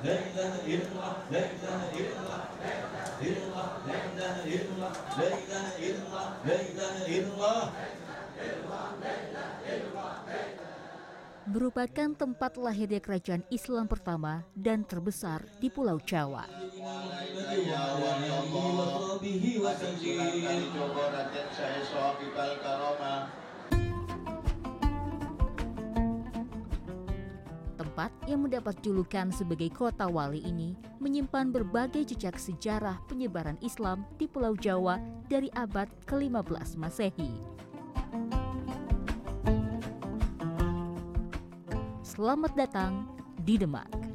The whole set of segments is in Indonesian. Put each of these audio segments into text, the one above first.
لا إله إلا الله لا إله إلا الله إلا الله لا إله إلا الله لا إله إلا الله لا إله إلا الله merupakan tempat lahirnya kerajaan Islam pertama dan terbesar di Pulau Jawa. Tempat yang mendapat julukan sebagai kota wali ini menyimpan berbagai jejak sejarah penyebaran Islam di Pulau Jawa dari abad ke-15 Masehi. Selamat datang di Demak.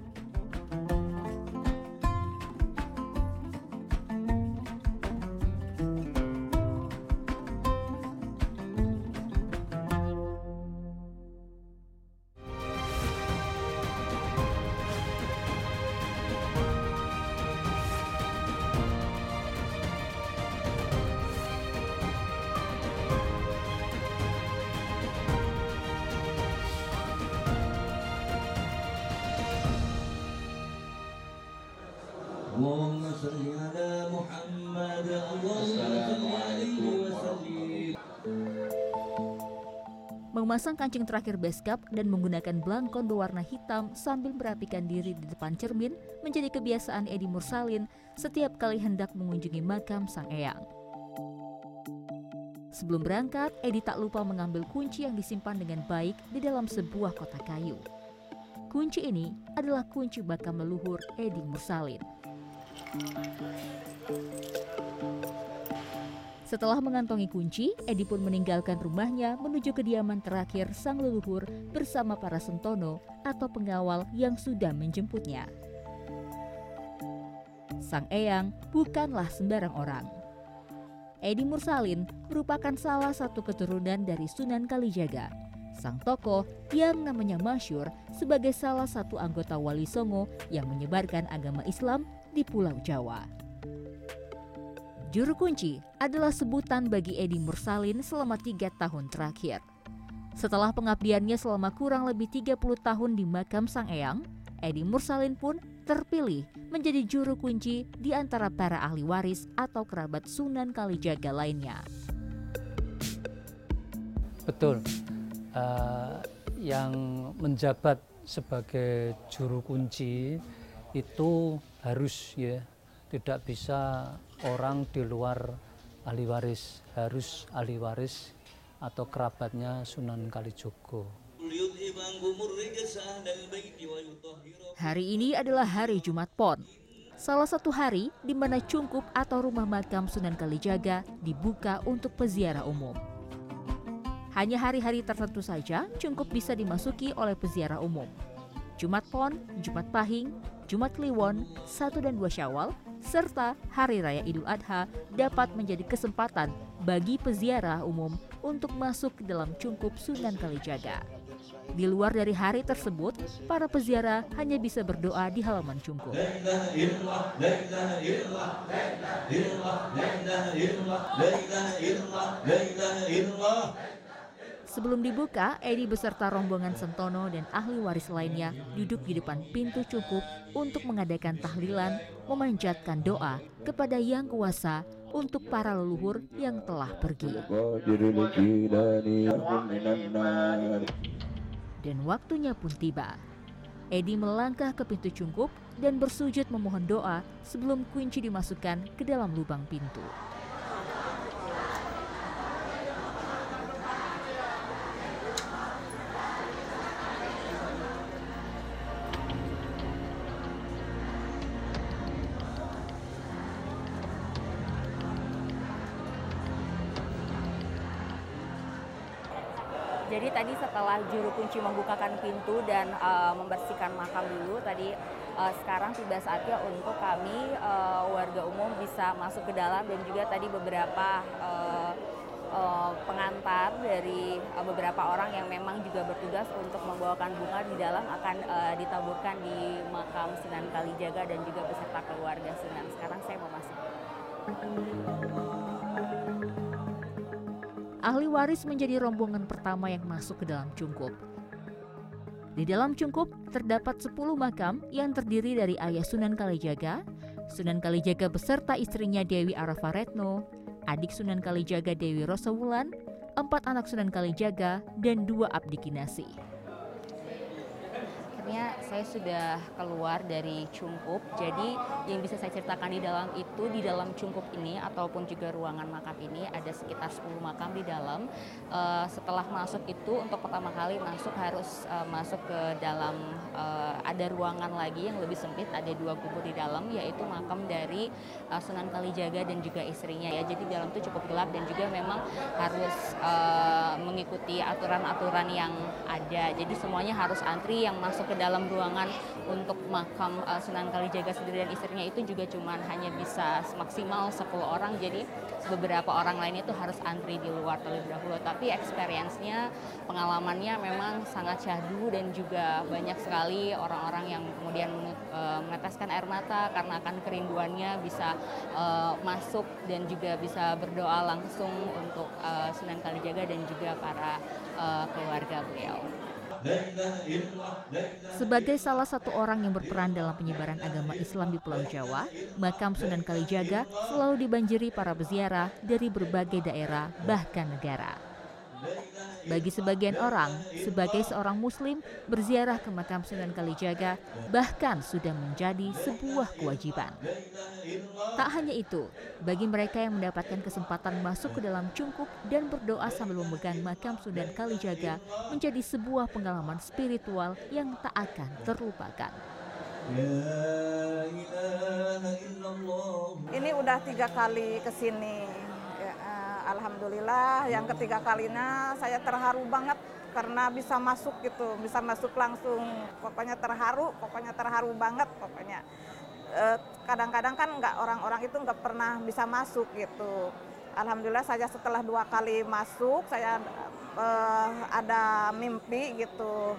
Memasang kancing terakhir beskap dan menggunakan belangkon berwarna hitam sambil merapikan diri di depan cermin menjadi kebiasaan Edi Mursalin setiap kali hendak mengunjungi makam Sang Eyang. Sebelum berangkat, Edi tak lupa mengambil kunci yang disimpan dengan baik di dalam sebuah kotak kayu. Kunci ini adalah kunci makam leluhur Edi Mursalin. Setelah mengantongi kunci, Edi pun meninggalkan rumahnya menuju kediaman terakhir sang leluhur bersama para sentono atau pengawal yang sudah menjemputnya. Sang Eyang bukanlah sembarang orang. Edi Mursalin merupakan salah satu keturunan dari Sunan Kalijaga, sang tokoh yang namanya masyur sebagai salah satu anggota Wali Songo yang menyebarkan agama Islam di Pulau Jawa. Juru kunci adalah sebutan bagi Edi Mursalin selama tiga tahun terakhir. Setelah pengabdiannya selama kurang lebih 30 tahun di makam Sang Eyang, Edi Mursalin pun terpilih menjadi juru kunci di antara para ahli waris atau kerabat Sunan Kalijaga lainnya. Betul. Eh, yang menjabat sebagai juru kunci itu harus ya tidak bisa orang di luar ahli waris harus ahli waris atau kerabatnya Sunan Kalijogo. Hari ini adalah hari Jumat Pon. Salah satu hari di mana cungkup atau rumah makam Sunan Kalijaga dibuka untuk peziarah umum. Hanya hari-hari tertentu saja cungkup bisa dimasuki oleh peziarah umum. Jumat Pon, Jumat Pahing, Jumat Kliwon, 1 dan 2 Syawal, serta Hari Raya Idul Adha dapat menjadi kesempatan bagi peziarah umum untuk masuk ke dalam cungkup Sunan Kalijaga. Di luar dari hari tersebut, para peziarah hanya bisa berdoa di halaman cungkup. Sebelum dibuka, Edi beserta rombongan Sentono dan ahli waris lainnya duduk di depan pintu cukup untuk mengadakan tahlilan, memanjatkan doa kepada Yang Kuasa untuk para leluhur yang telah pergi. Dan waktunya pun tiba. Edi melangkah ke pintu cungkup dan bersujud memohon doa sebelum kunci dimasukkan ke dalam lubang pintu. Jadi tadi setelah juru kunci membukakan pintu dan eh, membersihkan makam dulu, tadi eh, sekarang tiba saatnya untuk kami eh, warga umum bisa masuk ke dalam dan juga tadi beberapa eh, eh, pengantar dari eh, beberapa orang yang memang juga bertugas untuk membawakan bunga di dalam akan eh, ditaburkan di makam Sunan Kalijaga dan juga beserta keluarga Sunan. Sekarang saya mau masuk. Ahli waris menjadi rombongan pertama yang masuk ke dalam cungkup. Di dalam cungkup terdapat 10 makam yang terdiri dari ayah Sunan Kalijaga, Sunan Kalijaga beserta istrinya Dewi Arafa Retno, adik Sunan Kalijaga Dewi Rosawulan, empat anak Sunan Kalijaga, dan dua abdi kinasi akhirnya saya sudah keluar dari cungkup. Jadi yang bisa saya ceritakan di dalam itu di dalam cungkup ini ataupun juga ruangan makam ini ada sekitar 10 makam di dalam. Uh, setelah masuk itu untuk pertama kali masuk harus uh, masuk ke dalam uh, ada ruangan lagi yang lebih sempit ada dua kubur di dalam yaitu makam dari uh, Sunan Kalijaga dan juga istrinya ya. Jadi di dalam itu cukup gelap dan juga memang harus uh, mengikuti aturan-aturan yang ada. Jadi semuanya harus antri yang masuk ke dalam ruangan untuk makam uh, Sunan Kalijaga sendiri dan istrinya itu juga cuma hanya bisa maksimal 10 orang jadi beberapa orang lain itu harus antri di luar terlebih dahulu tapi experience-nya pengalamannya memang sangat syahdu dan juga banyak sekali orang-orang yang kemudian uh, meneteskan air mata karena akan kerinduannya bisa uh, masuk dan juga bisa berdoa langsung untuk uh, Sunan Kalijaga dan juga para uh, keluarga beliau. Sebagai salah satu orang yang berperan dalam penyebaran agama Islam di Pulau Jawa, makam Sunan Kalijaga selalu dibanjiri para peziarah dari berbagai daerah bahkan negara. Bagi sebagian orang, sebagai seorang muslim, berziarah ke makam Sunan Kalijaga bahkan sudah menjadi sebuah kewajiban. Tak hanya itu, bagi mereka yang mendapatkan kesempatan masuk ke dalam cungkup dan berdoa sambil memegang makam Sunan Kalijaga menjadi sebuah pengalaman spiritual yang tak akan terlupakan. Ini udah tiga kali ke sini alhamdulillah yang ketiga kalinya saya terharu banget karena bisa masuk gitu, bisa masuk langsung. Pokoknya terharu, pokoknya terharu banget pokoknya. Eh, kadang-kadang kan nggak orang-orang itu nggak pernah bisa masuk gitu. Alhamdulillah saya setelah dua kali masuk saya eh, ada mimpi gitu.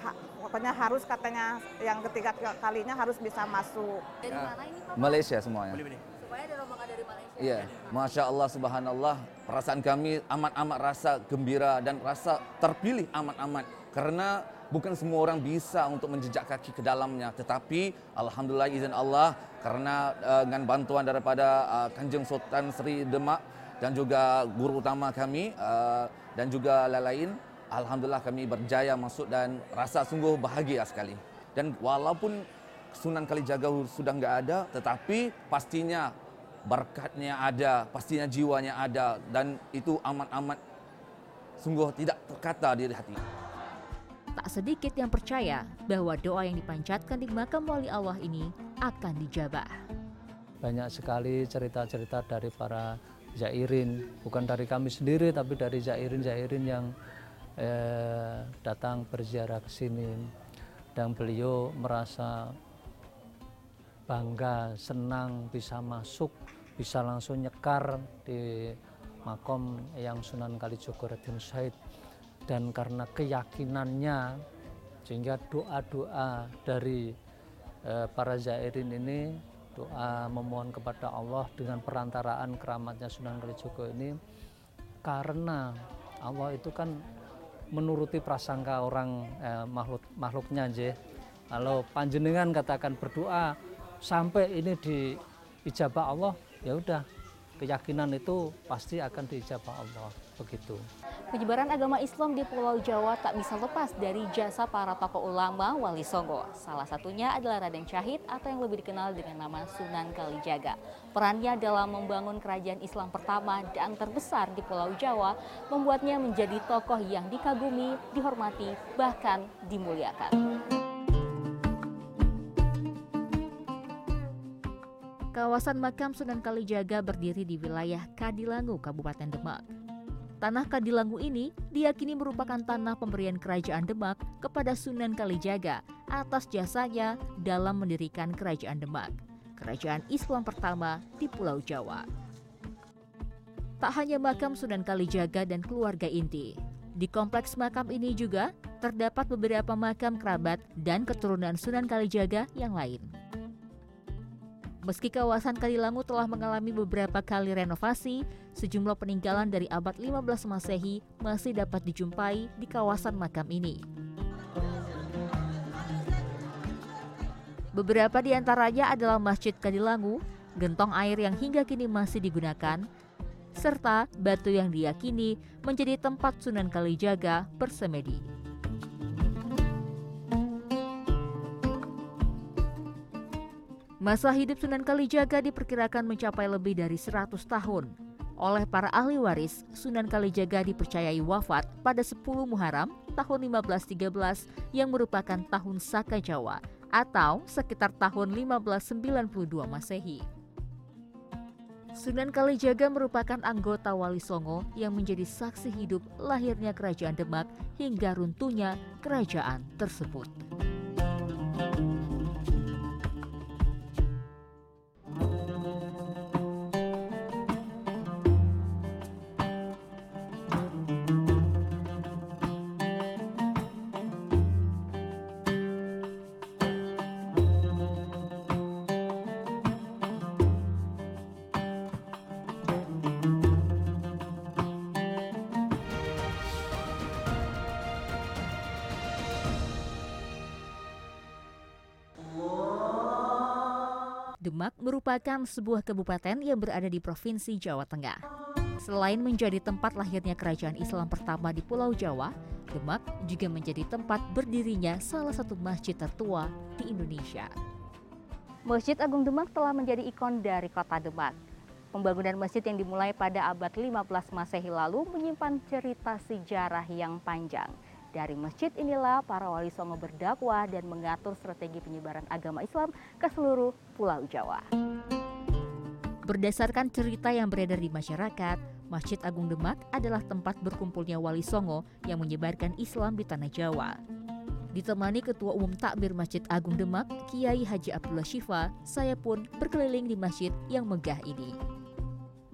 Ha, pokoknya harus katanya yang ketiga kalinya harus bisa masuk. Dari mana ini Pak? Malaysia semuanya. Supaya ada rombongan dari Malaysia. Iya, Masya Allah Subhanallah, perasaan kami amat-amat rasa gembira dan rasa terpilih amat-amat. Karena bukan semua orang bisa untuk menjejak kaki ke dalamnya. Tetapi Alhamdulillah izin Allah, karena uh, dengan bantuan daripada uh, Kanjeng Sultan Sri Demak dan juga guru utama kami uh, dan juga lain-lain, Alhamdulillah kami berjaya masuk dan rasa sungguh bahagia sekali. Dan walaupun Sunan Kalijaga sudah nggak ada, tetapi pastinya berkatnya ada, pastinya jiwanya ada dan itu amat-amat sungguh tidak terkata di hati. Tak sedikit yang percaya bahwa doa yang dipanjatkan di makam wali Allah ini akan dijabah. Banyak sekali cerita-cerita dari para zairin, bukan dari kami sendiri tapi dari zairin-zairin yang eh, datang berziarah ke sini dan beliau merasa bangga, senang bisa masuk, bisa langsung nyekar di makom yang Sunan Kalijogo Raden Said. Dan karena keyakinannya sehingga doa-doa dari eh, para zairin ini doa memohon kepada Allah dengan perantaraan keramatnya Sunan Kalijogo ini karena Allah itu kan menuruti prasangka orang eh, makhluk makhluknya aja kalau panjenengan katakan berdoa sampai ini diijabah Allah ya udah keyakinan itu pasti akan diijabah Allah begitu. Penyebaran agama Islam di Pulau Jawa tak bisa lepas dari jasa para tokoh ulama Wali Songo. Salah satunya adalah Raden Syahid atau yang lebih dikenal dengan nama Sunan Kalijaga. Perannya dalam membangun kerajaan Islam pertama dan terbesar di Pulau Jawa membuatnya menjadi tokoh yang dikagumi, dihormati, bahkan dimuliakan. Kawasan makam Sunan Kalijaga berdiri di wilayah Kadilangu, Kabupaten Demak. Tanah Kadilangu ini diyakini merupakan tanah pemberian kerajaan Demak kepada Sunan Kalijaga atas jasanya dalam mendirikan kerajaan Demak, kerajaan Islam pertama di Pulau Jawa. Tak hanya makam Sunan Kalijaga dan keluarga inti, di kompleks makam ini juga terdapat beberapa makam kerabat dan keturunan Sunan Kalijaga yang lain. Meski kawasan Kalilangu telah mengalami beberapa kali renovasi, sejumlah peninggalan dari abad 15 Masehi masih dapat dijumpai di kawasan makam ini. Beberapa di antaranya adalah Masjid Kadilangu, gentong air yang hingga kini masih digunakan, serta batu yang diyakini menjadi tempat Sunan Kalijaga bersemedi. Masa hidup Sunan Kalijaga diperkirakan mencapai lebih dari 100 tahun. Oleh para ahli waris, Sunan Kalijaga dipercayai wafat pada 10 Muharram tahun 1513 yang merupakan tahun Saka Jawa atau sekitar tahun 1592 Masehi. Sunan Kalijaga merupakan anggota Wali Songo yang menjadi saksi hidup lahirnya Kerajaan Demak hingga runtuhnya kerajaan tersebut. Demak merupakan sebuah kabupaten yang berada di Provinsi Jawa Tengah. Selain menjadi tempat lahirnya kerajaan Islam pertama di Pulau Jawa, Demak juga menjadi tempat berdirinya salah satu masjid tertua di Indonesia. Masjid Agung Demak telah menjadi ikon dari kota Demak. Pembangunan masjid yang dimulai pada abad 15 Masehi lalu menyimpan cerita sejarah yang panjang. Dari masjid inilah para wali songo berdakwah dan mengatur strategi penyebaran agama Islam ke seluruh Pulau Jawa. Berdasarkan cerita yang beredar di masyarakat, Masjid Agung Demak adalah tempat berkumpulnya wali songo yang menyebarkan Islam di tanah Jawa. Ditemani Ketua Umum Takbir Masjid Agung Demak, Kiai Haji Abdullah Syifa, saya pun berkeliling di masjid yang megah ini.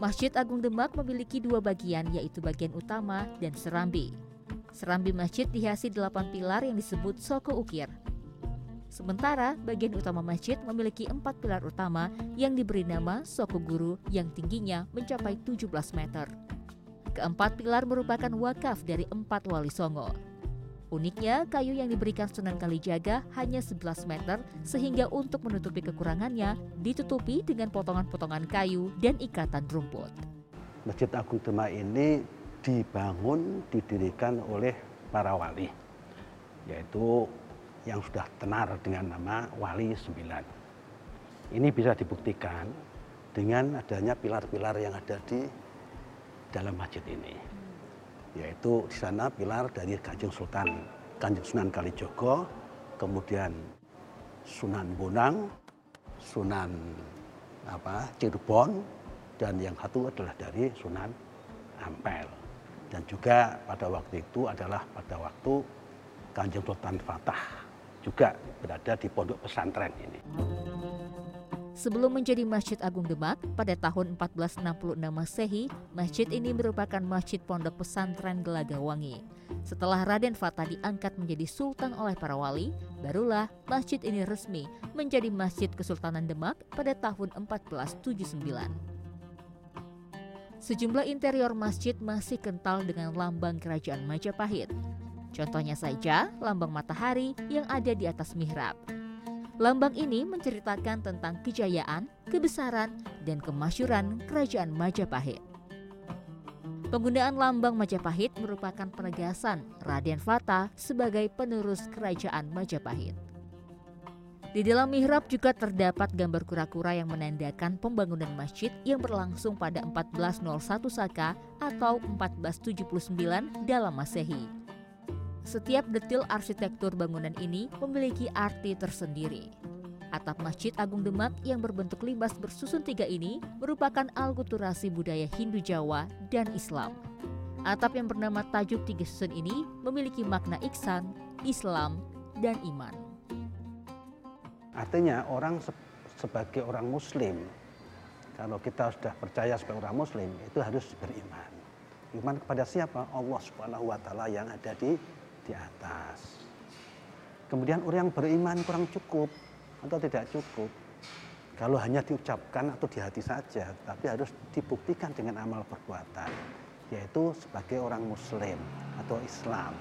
Masjid Agung Demak memiliki dua bagian yaitu bagian utama dan serambi. Serambi masjid dihiasi delapan pilar yang disebut soko ukir. Sementara bagian utama masjid memiliki empat pilar utama yang diberi nama soko guru yang tingginya mencapai 17 meter. Keempat pilar merupakan wakaf dari empat wali songo. Uniknya, kayu yang diberikan Sunan Kalijaga hanya 11 meter sehingga untuk menutupi kekurangannya ditutupi dengan potongan-potongan kayu dan ikatan rumput. Masjid Agung Demak ini dibangun, didirikan oleh para wali, yaitu yang sudah tenar dengan nama Wali Sembilan. Ini bisa dibuktikan dengan adanya pilar-pilar yang ada di dalam masjid ini, yaitu di sana pilar dari Kanjeng Sultan, Kanjeng Sunan Kalijogo, kemudian Sunan Bonang, Sunan apa Cirebon, dan yang satu adalah dari Sunan Ampel dan juga pada waktu itu adalah pada waktu Kanjeng Sultan Fatah juga berada di pondok pesantren ini. Sebelum menjadi Masjid Agung Demak, pada tahun 1466 Masehi, masjid ini merupakan masjid pondok pesantren Gelagawangi. Setelah Raden Fatah diangkat menjadi sultan oleh para wali, barulah masjid ini resmi menjadi Masjid Kesultanan Demak pada tahun 1479. Sejumlah interior masjid masih kental dengan lambang kerajaan Majapahit. Contohnya saja lambang matahari yang ada di atas mihrab. Lambang ini menceritakan tentang kejayaan, kebesaran, dan kemasyuran kerajaan Majapahit. Penggunaan lambang Majapahit merupakan penegasan Raden Fata sebagai penerus kerajaan Majapahit. Di dalam mihrab juga terdapat gambar kura-kura yang menandakan pembangunan masjid yang berlangsung pada 1401 Saka atau 1479 dalam Masehi. Setiap detil arsitektur bangunan ini memiliki arti tersendiri. Atap Masjid Agung Demak yang berbentuk limbas bersusun tiga ini merupakan alkulturasi budaya Hindu Jawa dan Islam. Atap yang bernama Tajuk Tiga Susun ini memiliki makna iksan, Islam, dan iman. Artinya orang sebagai orang muslim, kalau kita sudah percaya sebagai orang muslim, itu harus beriman. Iman kepada siapa? Allah Subhanahu wa taala yang ada di di atas. Kemudian orang yang beriman kurang cukup atau tidak cukup. Kalau hanya diucapkan atau di hati saja, tapi harus dibuktikan dengan amal perbuatan, yaitu sebagai orang muslim atau Islam.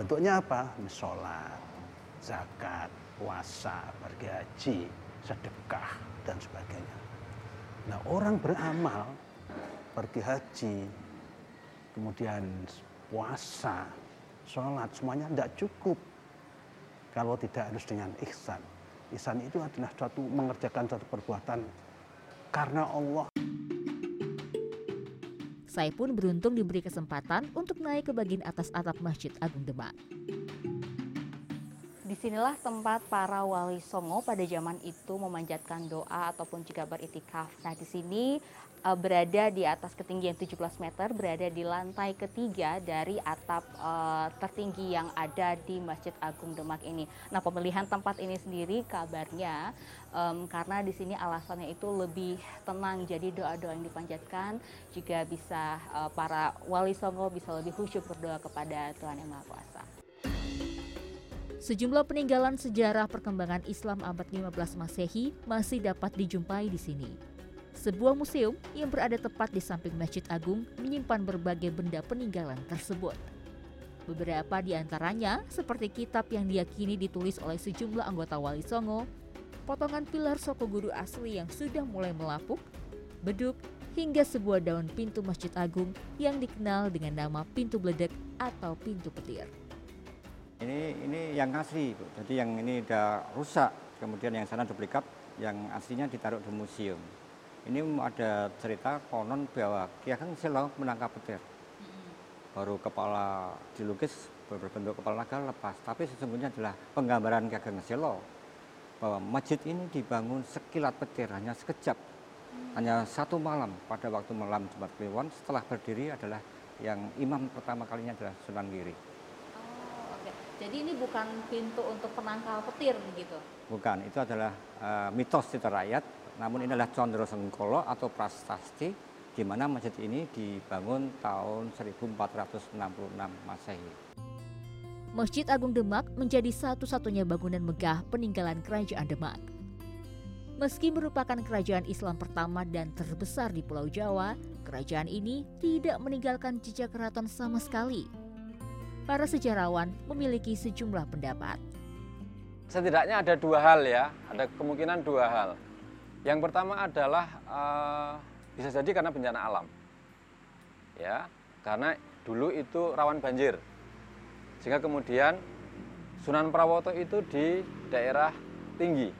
Bentuknya apa? Sholat, zakat, puasa, pergi haji, sedekah dan sebagainya. Nah, orang beramal pergi haji, kemudian puasa, sholat, semuanya tidak cukup kalau tidak harus dengan ihsan. Ihsan itu adalah suatu mengerjakan suatu perbuatan karena Allah. Saya pun beruntung diberi kesempatan untuk naik ke bagian atas atap Masjid Agung Demak. Di sinilah tempat para wali songo pada zaman itu memanjatkan doa ataupun juga beritikaf. Nah di sini uh, berada di atas ketinggian 17 meter, berada di lantai ketiga dari atap uh, tertinggi yang ada di Masjid Agung Demak ini. Nah pemilihan tempat ini sendiri kabarnya um, karena di sini alasannya itu lebih tenang, jadi doa-doa yang dipanjatkan juga bisa uh, para wali songo bisa lebih khusyuk berdoa kepada Tuhan Yang Maha Kuasa. Sejumlah peninggalan sejarah perkembangan Islam abad 15 Masehi masih dapat dijumpai di sini. Sebuah museum yang berada tepat di samping Masjid Agung menyimpan berbagai benda peninggalan tersebut. Beberapa di antaranya seperti kitab yang diyakini ditulis oleh sejumlah anggota Wali Songo, potongan pilar Soko Guru asli yang sudah mulai melapuk, beduk, hingga sebuah daun pintu Masjid Agung yang dikenal dengan nama pintu beledek atau pintu petir. Ini ini yang asli, Bu. jadi yang ini udah rusak, kemudian yang sana duplikat, yang aslinya ditaruh di museum. Ini ada cerita konon bahwa Ki Ageng Selo menangkap petir. Baru kepala dilukis berbentuk kepala naga lepas, tapi sesungguhnya adalah penggambaran Ki Ageng Selo bahwa masjid ini dibangun sekilat petir hanya sekejap, hanya satu malam pada waktu malam Jumat Kliwon setelah berdiri adalah yang imam pertama kalinya adalah Sunan Giri. Jadi ini bukan pintu untuk penangkal petir gitu? Bukan, itu adalah uh, mitos cerita rakyat. Namun ini adalah Condro Sengkolo atau prasasti di mana masjid ini dibangun tahun 1466 Masehi. Masjid Agung Demak menjadi satu-satunya bangunan megah peninggalan Kerajaan Demak. Meski merupakan kerajaan Islam pertama dan terbesar di Pulau Jawa, kerajaan ini tidak meninggalkan jejak keraton sama sekali para sejarawan memiliki sejumlah pendapat. Setidaknya ada dua hal ya, ada kemungkinan dua hal. Yang pertama adalah uh, bisa jadi karena bencana alam, ya, karena dulu itu rawan banjir, sehingga kemudian Sunan Prawoto itu di daerah tinggi,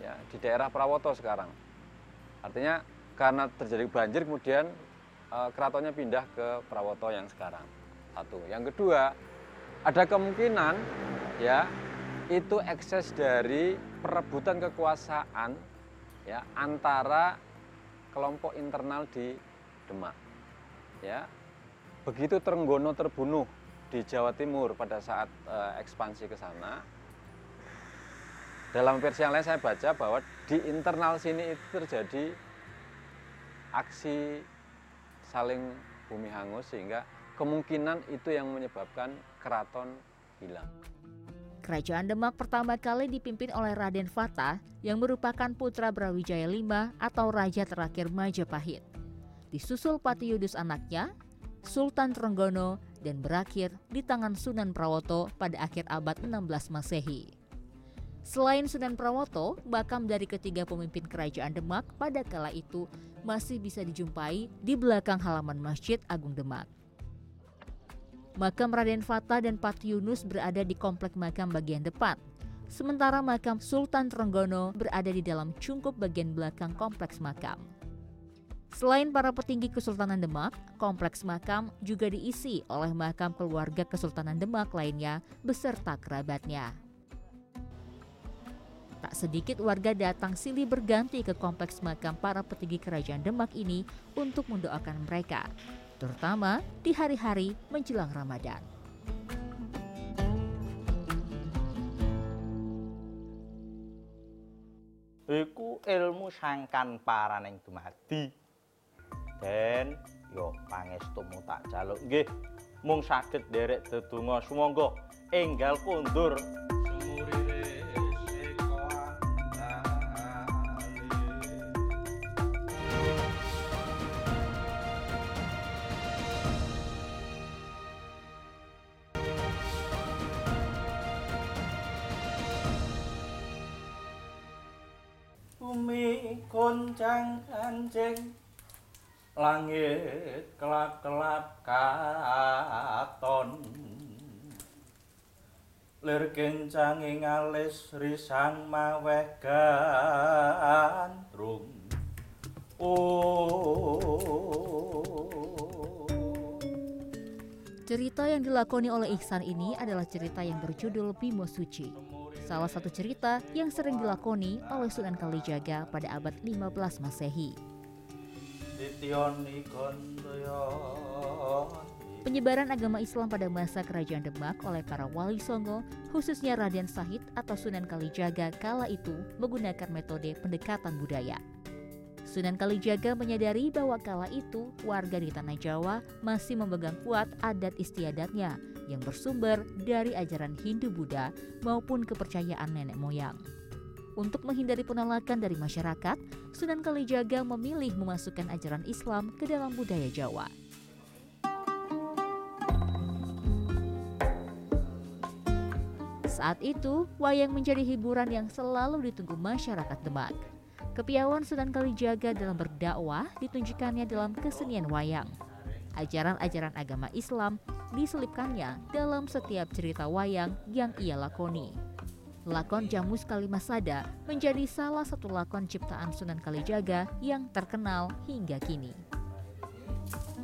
ya, di daerah Prawoto sekarang. Artinya karena terjadi banjir kemudian uh, keratonnya pindah ke Prawoto yang sekarang. Satu. Yang kedua, ada kemungkinan ya itu ekses dari perebutan kekuasaan ya antara kelompok internal di Demak. Ya. Begitu Trenggono terbunuh di Jawa Timur pada saat uh, ekspansi ke sana, dalam versi yang lain saya baca bahwa di internal sini itu terjadi aksi saling bumi hangus sehingga kemungkinan itu yang menyebabkan keraton hilang. Kerajaan Demak pertama kali dipimpin oleh Raden Fatah yang merupakan putra Brawijaya V atau raja terakhir Majapahit. Disusul Pati Yudus anaknya, Sultan Trenggono dan berakhir di tangan Sunan Prawoto pada akhir abad 16 Masehi. Selain Sunan Prawoto, makam dari ketiga pemimpin kerajaan Demak pada kala itu masih bisa dijumpai di belakang halaman Masjid Agung Demak. Makam Raden Fatah dan Pat Yunus berada di komplek makam bagian depan. Sementara makam Sultan Trenggono berada di dalam cungkup bagian belakang kompleks makam. Selain para petinggi Kesultanan Demak, kompleks makam juga diisi oleh makam keluarga Kesultanan Demak lainnya beserta kerabatnya. Tak sedikit warga datang silih berganti ke kompleks makam para petinggi kerajaan Demak ini untuk mendoakan mereka terutama di hari-hari menjelang Ramadan. Iku ilmu sangkan paraning dumadi. Den yo pangestumu tak jaluk nggih mung saged derek dedonga sumangga enggal kundur goncang kancing langit kelap-kelap katon. Lir kencang ing alis risang maweh gandrung. Oh Cerita yang dilakoni oleh Ihsan ini adalah cerita yang berjudul Bimo Suci. Salah satu cerita yang sering dilakoni oleh Sunan Kalijaga pada abad 15 Masehi. Penyebaran agama Islam pada masa Kerajaan Demak oleh para wali songo, khususnya Raden Sahid atau Sunan Kalijaga kala itu menggunakan metode pendekatan budaya. Sunan Kalijaga menyadari bahwa kala itu warga di Tanah Jawa masih memegang kuat adat istiadatnya yang bersumber dari ajaran Hindu-Buddha maupun kepercayaan nenek moyang. Untuk menghindari penolakan dari masyarakat, Sunan Kalijaga memilih memasukkan ajaran Islam ke dalam budaya Jawa. Saat itu, wayang menjadi hiburan yang selalu ditunggu masyarakat Demak. Kepiawan Sunan Kalijaga dalam berdakwah ditunjukkannya dalam kesenian wayang. Ajaran-ajaran agama Islam diselipkannya dalam setiap cerita wayang yang ia lakoni. Lakon Jamus Kalimasada menjadi salah satu lakon ciptaan Sunan Kalijaga yang terkenal hingga kini.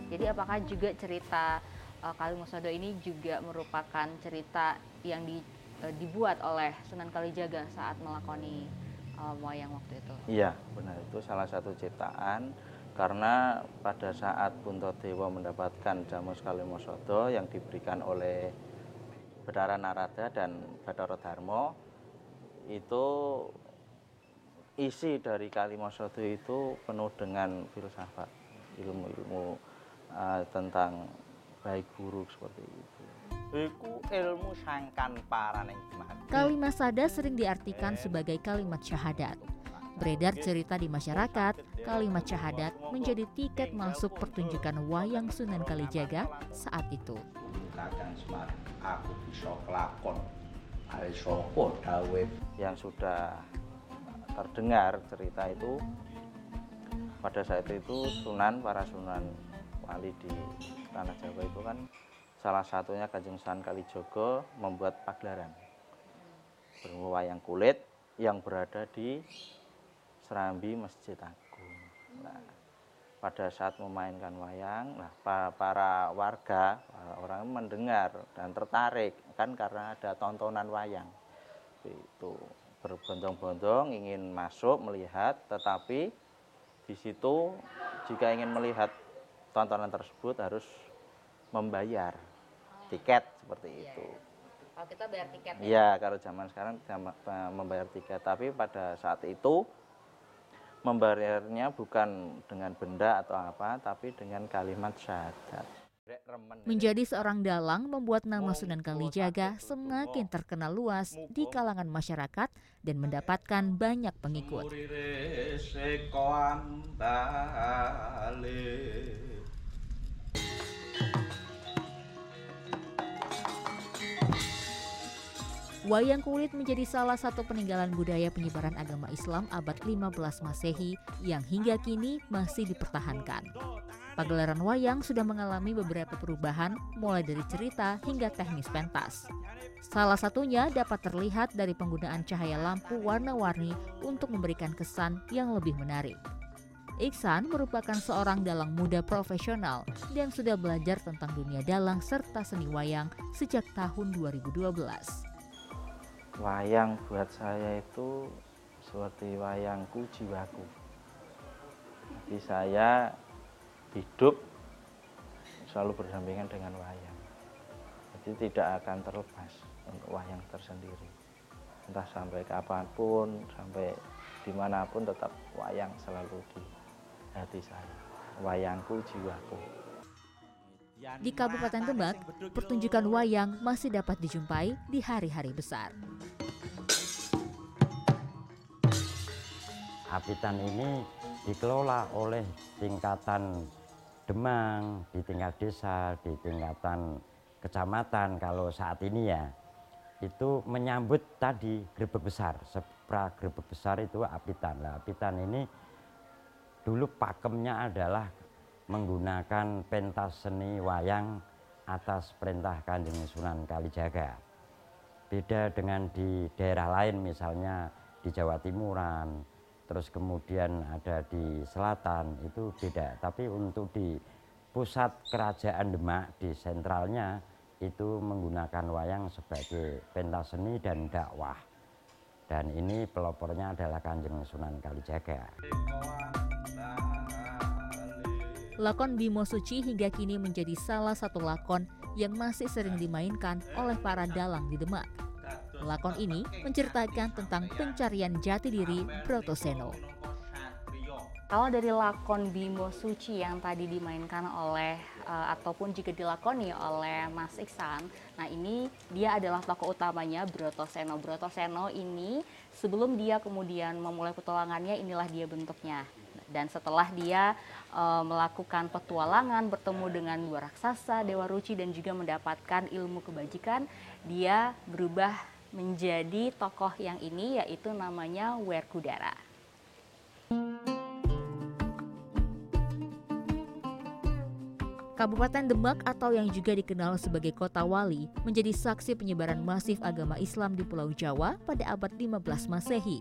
Jadi apakah juga cerita uh, Kalimasado ini juga merupakan cerita yang di, uh, dibuat oleh Sunan Kalijaga saat melakoni uh, wayang waktu itu? Iya, benar itu salah satu ciptaan karena pada saat Puntadewa mendapatkan Jamus Kalimosodo yang diberikan oleh Bedara Narada dan Bathara Darmo itu isi dari Kalimosodo itu penuh dengan filsafat ilmu-ilmu uh, tentang baik buruk seperti itu. Iku ilmu sangkan paraning mati. Kalimat sada sering diartikan sebagai kalimat syahadat. Beredar cerita di masyarakat, kalimat syahadat menjadi tiket masuk pertunjukan wayang Sunan Kalijaga saat itu. Yang sudah terdengar cerita itu pada saat itu Sunan para Sunan wali di tanah Jawa itu kan salah satunya Kanjeng Sunan Kalijogo membuat pagelaran. Berwayang kulit yang berada di Serambi Masjid Agung. Nah, pada saat memainkan wayang, nah pa- para warga para orang mendengar dan tertarik kan karena ada tontonan wayang itu berbondong-bondong ingin masuk melihat, tetapi di situ jika ingin melihat tontonan tersebut harus membayar tiket seperti itu. Kalau kita bayar tiket ya? Iya, kalau zaman sekarang eh, membayar tiket, tapi pada saat itu membayarnya bukan dengan benda atau apa, tapi dengan kalimat syahadat. Menjadi seorang dalang membuat nama Sunan Kalijaga semakin terkenal luas di kalangan masyarakat dan mendapatkan banyak pengikut. Wayang kulit menjadi salah satu peninggalan budaya penyebaran agama Islam abad 15 Masehi yang hingga kini masih dipertahankan. Pagelaran wayang sudah mengalami beberapa perubahan mulai dari cerita hingga teknis pentas. Salah satunya dapat terlihat dari penggunaan cahaya lampu warna-warni untuk memberikan kesan yang lebih menarik. Iksan merupakan seorang dalang muda profesional dan sudah belajar tentang dunia dalang serta seni wayang sejak tahun 2012. Wayang buat saya itu seperti wayangku jiwaku. Jadi saya hidup selalu berdampingan dengan wayang. Jadi tidak akan terlepas untuk wayang tersendiri. Entah sampai kapan pun, sampai di mana pun tetap wayang selalu di hati saya. Wayangku jiwaku. Di Kabupaten Demak, pertunjukan wayang masih dapat dijumpai di hari-hari besar. Apitan ini dikelola oleh tingkatan Demang, di tingkat desa, di tingkatan kecamatan kalau saat ini ya itu menyambut tadi grebek besar pragrebek besar itu apitan. Nah, apitan ini dulu pakemnya adalah menggunakan pentas seni wayang atas perintah Kanjeng Sunan Kalijaga. Beda dengan di daerah lain misalnya di Jawa Timuran, terus kemudian ada di selatan itu beda. Tapi untuk di pusat kerajaan Demak di sentralnya itu menggunakan wayang sebagai pentas seni dan dakwah. Dan ini pelopornya adalah Kanjeng Sunan Kalijaga. Lakon Bimo Suci hingga kini menjadi salah satu lakon yang masih sering dimainkan oleh para dalang di Demak. Lakon ini menceritakan tentang pencarian jati diri Brotoseno. Kalau dari lakon Bimo Suci yang tadi dimainkan oleh uh, ataupun juga dilakoni oleh Mas Iksan, nah ini dia adalah tokoh utamanya Brotoseno. Brotoseno ini sebelum dia kemudian memulai petualangannya inilah dia bentuknya. Dan setelah dia uh, melakukan petualangan bertemu dengan dua raksasa, Dewa Ruci dan juga mendapatkan ilmu kebajikan, dia berubah menjadi tokoh yang ini yaitu namanya Werkudara. Kabupaten Demak atau yang juga dikenal sebagai Kota Wali menjadi saksi penyebaran masif agama Islam di Pulau Jawa pada abad 15 Masehi.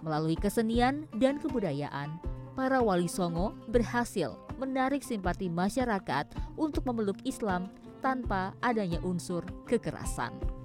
Melalui kesenian dan kebudayaan, para wali songo berhasil menarik simpati masyarakat untuk memeluk Islam tanpa adanya unsur kekerasan.